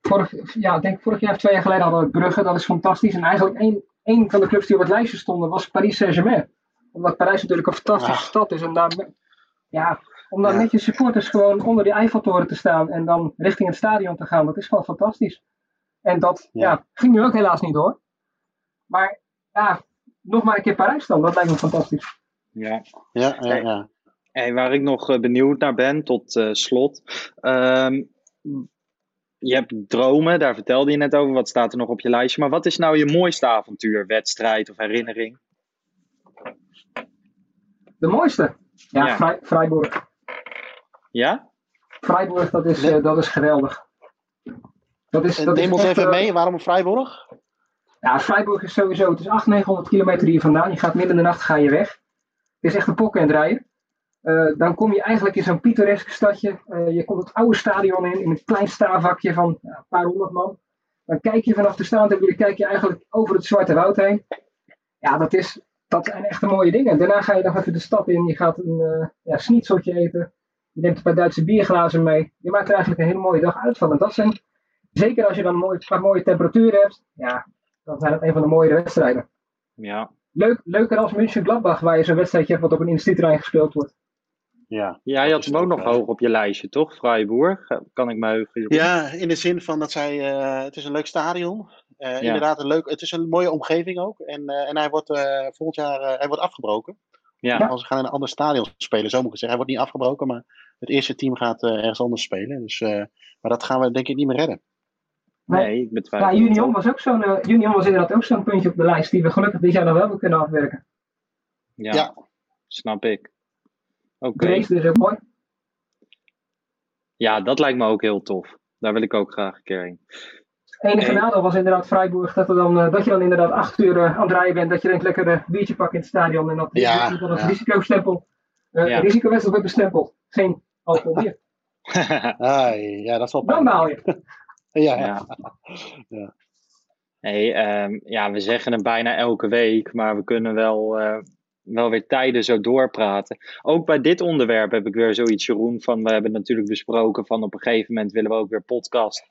vorig, ja, ik denk vorig jaar of twee jaar geleden hadden we Brugge, dat is fantastisch. En eigenlijk één, één van de clubs die op het lijstje stonden was Paris Saint-Germain. Omdat Parijs natuurlijk een fantastische Ah. stad is. En daar, ja, om daar Ja. met je supporters gewoon onder die Eiffeltoren te staan en dan richting het stadion te gaan, dat is gewoon fantastisch. En dat Ja. ja. ging nu ook helaas niet door. Maar ja, nog maar een keer Parijs dan, dat lijkt me fantastisch. Ja. Ja, ja, ja. Hey, waar ik nog eh, benieuwd naar ben, tot eh, slot. Ehm, je hebt dromen, daar vertelde je net over. Wat staat er nog op je lijstje? Maar wat is nou je mooiste avontuur, wedstrijd of herinnering? De mooiste? Ja, Ja. Vrij-. Ja? Freiburg, dat is, Nee. eh, dat is geweldig. Dat is, dat is Neem ons echt, even eh, mee, waarom Freiburg? Ja, Freiburg is sowieso, het is 800, 900 kilometer hier vandaan. Je gaat midden in de nacht ga je weg. Het is echt een pokken en rijden. Eh, dan kom je eigenlijk in zo'n pittoresk stadje. Eh, je komt het oude stadion in, in een klein staanvakje van ja, een paar honderd man. Dan kijk je vanaf de staande kijk je eigenlijk over het Zwarte Woud heen. Ja, dat, is, dat zijn echt mooie dingen. Daarna ga je nog even de stad in. Je gaat een eh ja, schnitzeltje eten. Je neemt een paar Duitse bierglazen mee. Je maakt er eigenlijk een hele mooie dag uit van. En dat zijn, zeker als je dan mooi, een paar mooie temperaturen hebt. Ja, dan zijn het een van de mooiere wedstrijden. Ja. Leuk, leuker als München Gladbach, waar je zo'n wedstrijdje hebt wat op een industrieterrein gespeeld wordt. Ja. Ja, je had hem ook nog eh, hoog op je lijstje, toch? Freiburg, kan ik me heugen. Ja, in de zin van dat zij, eh, het is een leuk stadion. Eh Ja. Inderdaad, een leuk, het is een mooie omgeving ook. En, eh, en hij wordt eh, volgend jaar eh, hij wordt afgebroken. Ja. Als we gaan in een ander stadion spelen, zo moet ik het zeggen. Hij wordt niet afgebroken, maar het eerste team gaat ergens anders spelen. Dus, eh, maar dat gaan we denk ik niet meer redden. Nee, ik betwijfel Ja, het Union was ook zo'n Union was inderdaad ook zo'n puntje op de lijst die we gelukkig dit jaar nog wel hebben kunnen afwerken. Ja, Ja. snap ik. Oké. Dresden is ook mooi. Ja, dat lijkt me ook heel tof. Daar wil ik ook graag een keer heen. Het enige Nee. nadeel was inderdaad Freiburg, dat, er dan, eh, dat je dan inderdaad acht uur eh, aan het rijden bent, dat je denkt lekker een biertje pakken in het stadion en dat Ja, ja. risicostempel, eh Ja. risicowedstrijd wordt bestempeld. Geen alcohol bier. <laughs> Ah, ja, dat is wel Dan baal je. <laughs> Ja, Ja. Ja. Hey, ehm, ja, we zeggen het bijna elke week, maar we kunnen wel, eh, wel weer tijden zo doorpraten. Ook bij dit onderwerp heb ik weer zoiets, Jeroen, van we hebben natuurlijk besproken van op een gegeven moment willen we ook weer podcast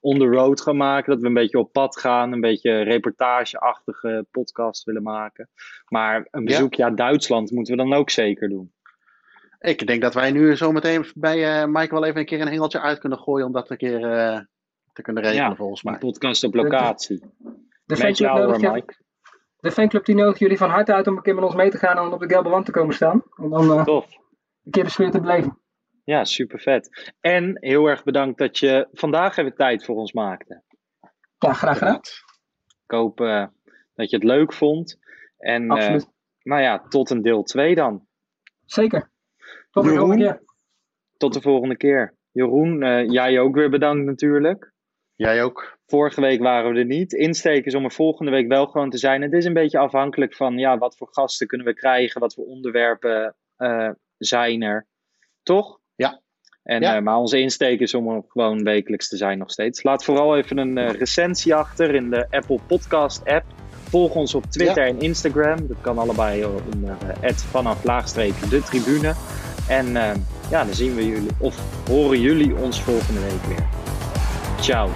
on the road gaan maken. Dat we een beetje op pad gaan, een beetje reportageachtige podcast willen maken. Maar een bezoekje aan Duitsland moeten we dan ook zeker doen. Ik denk dat wij nu zometeen bij eh Mike wel even een keer een hengeltje uit kunnen gooien om dat een keer eh, te kunnen regelen, Ja, volgens Een mij. podcast op locatie. De fanclub, jou de fanclub die nodigt jullie van harte uit om een keer met ons mee te gaan en op de gelbe wand te komen staan. En dan eh, Tof. een keer de sfeer te beleven. Ja, super vet. En heel erg bedankt dat je vandaag even tijd voor ons maakte. Ja, graag gedaan. Ik hoop eh, dat je het leuk vond. En eh, Absoluut. nou ja, tot een deel 2 dan. Zeker. Tot de Jeroen? volgende keer. Tot de volgende keer. Jeroen, eh, jij ook weer bedankt natuurlijk. Jij ook. Vorige week waren we er niet. Insteek is om er volgende week wel gewoon te zijn. Het is een beetje afhankelijk van ja, wat voor gasten kunnen we krijgen, wat voor onderwerpen eh, zijn er. Toch? Ja. En, Ja. eh, maar onze insteek is om er gewoon wekelijks te zijn nog steeds. Laat vooral even een eh, recensie achter in de Apple Podcast app. Volg ons op Twitter en Instagram. Dat kan allebei onder uh, vanaf de tribune. En ja, dan zien we jullie of horen jullie ons volgende week weer. Tchau.